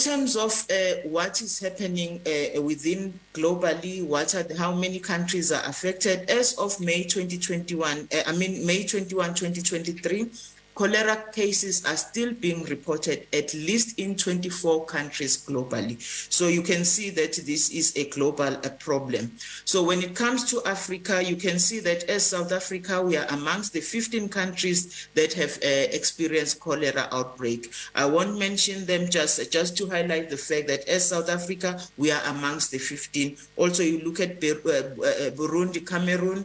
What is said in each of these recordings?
terms of uh, what is happening uh, within globally, what are, how many countries are affected, as of May 2021, uh, I mean May 21, 2023, cholera cases are still being reported at least in 24 countries globally. So you can see that this is a global a uh, problem. So when it comes to Africa, you can see that as South Africa, we are amongst the 15 countries that have uh, experienced cholera outbreak. I won't mention them just, just to highlight the fact that as South Africa, we are amongst the 15. Also, you look at uh, uh, Burundi, Cameroon,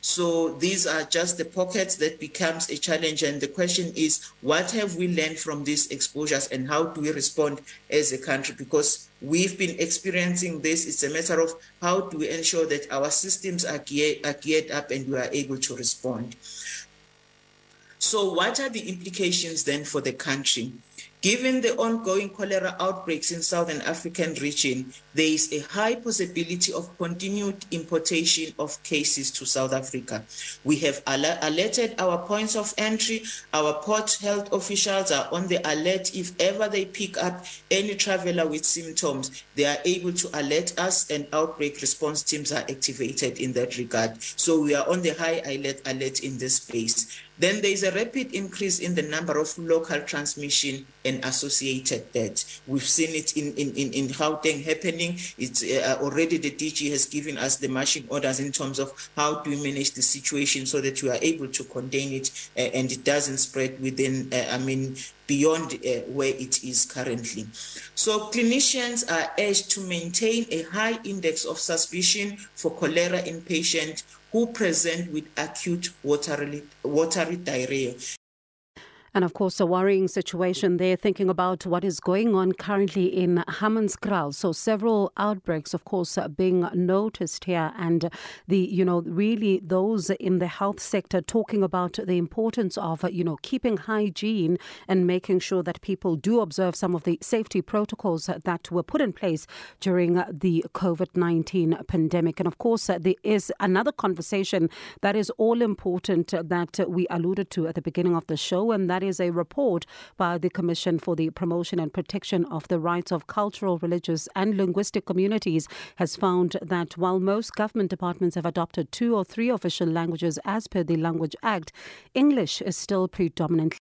So these are just the pockets that becomes a challenge. And the question is, what have we learned from these exposures and how do we respond as a country? Because we've been experiencing this. It's a matter of how do we ensure that our systems are geared, are geared up and we are able to respond. So what are the implications then for the country? Given the ongoing cholera outbreaks in Southern African region, there is a high possibility of continued importation of cases to South Africa. We have alerted our points of entry. Our port health officials are on the alert. If ever they pick up any traveler with symptoms, they are able to alert us and outbreak response teams are activated in that regard. So we are on the high alert, alert in this space. Then there is a rapid increase in the number of local transmission and and associated debt. We've seen it in, in, in, in Gauteng happening. It's uh, uh already the DG has given us the marching orders in terms of how do we manage the situation so that we are able to contain it uh, and it doesn't spread within, uh, I mean, beyond uh, where it is currently. So clinicians are urged to maintain a high index of suspicion for cholera in patients who present with acute watery, watery diarrhea. And of course, a worrying situation there, thinking about what is going on currently in Hammanskral. So, several outbreaks, of course, being noticed here. And the, you know, really those in the health sector talking about the importance of, you know, keeping hygiene and making sure that people do observe some of the safety protocols that were put in place during the COVID 19 pandemic. And of course, there is another conversation that is all important that we alluded to at the beginning of the show, and that That is a report by the Commission for the Promotion and Protection of the Rights of Cultural, Religious, and Linguistic Communities has found that while most government departments have adopted two or three official languages as per the Language Act, English is still predominantly